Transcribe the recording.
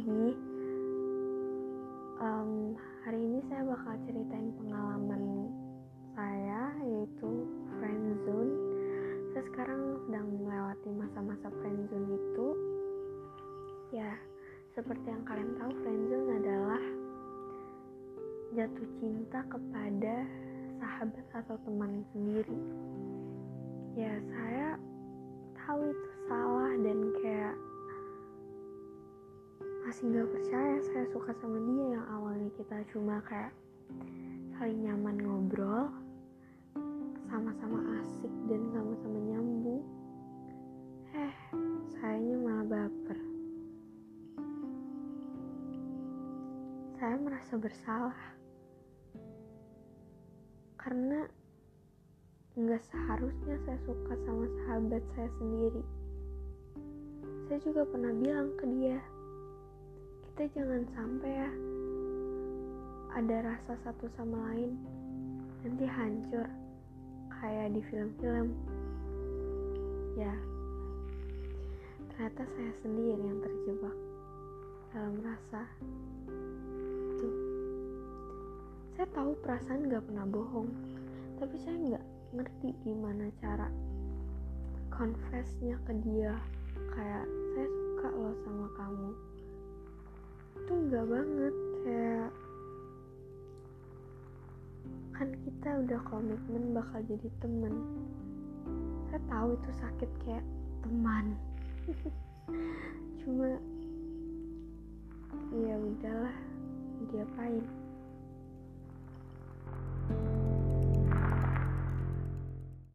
lagi. Um, hari ini saya bakal ceritain pengalaman saya yaitu friendzone. Saya sekarang sedang melewati masa-masa friendzone itu. Ya, seperti yang kalian tahu, friendzone adalah jatuh cinta kepada sahabat atau teman sendiri. Ya, saya tahu itu salah masih nggak percaya saya suka sama dia. Yang awalnya kita cuma kayak saling nyaman ngobrol sama-sama asik dan sama-sama nyambung. Eh sayanya malah baper. Saya merasa bersalah. Karena nggak seharusnya saya suka sama sahabat saya sendiri. Saya juga pernah bilang ke dia kita jangan sampai ya ada rasa satu sama lain nanti hancur kayak di film-film. Ya ternyata saya sendiri yang terjebak dalam rasa itu. Saya tahu perasaan gak pernah bohong tapi saya nggak ngerti gimana cara confessnya ke dia. Kayak saya suka loh sama kamu itu enggak banget kayak kan kita udah komitmen bakal jadi temen. Saya tahu itu sakit kayak teman. Cuma ya udahlah diapain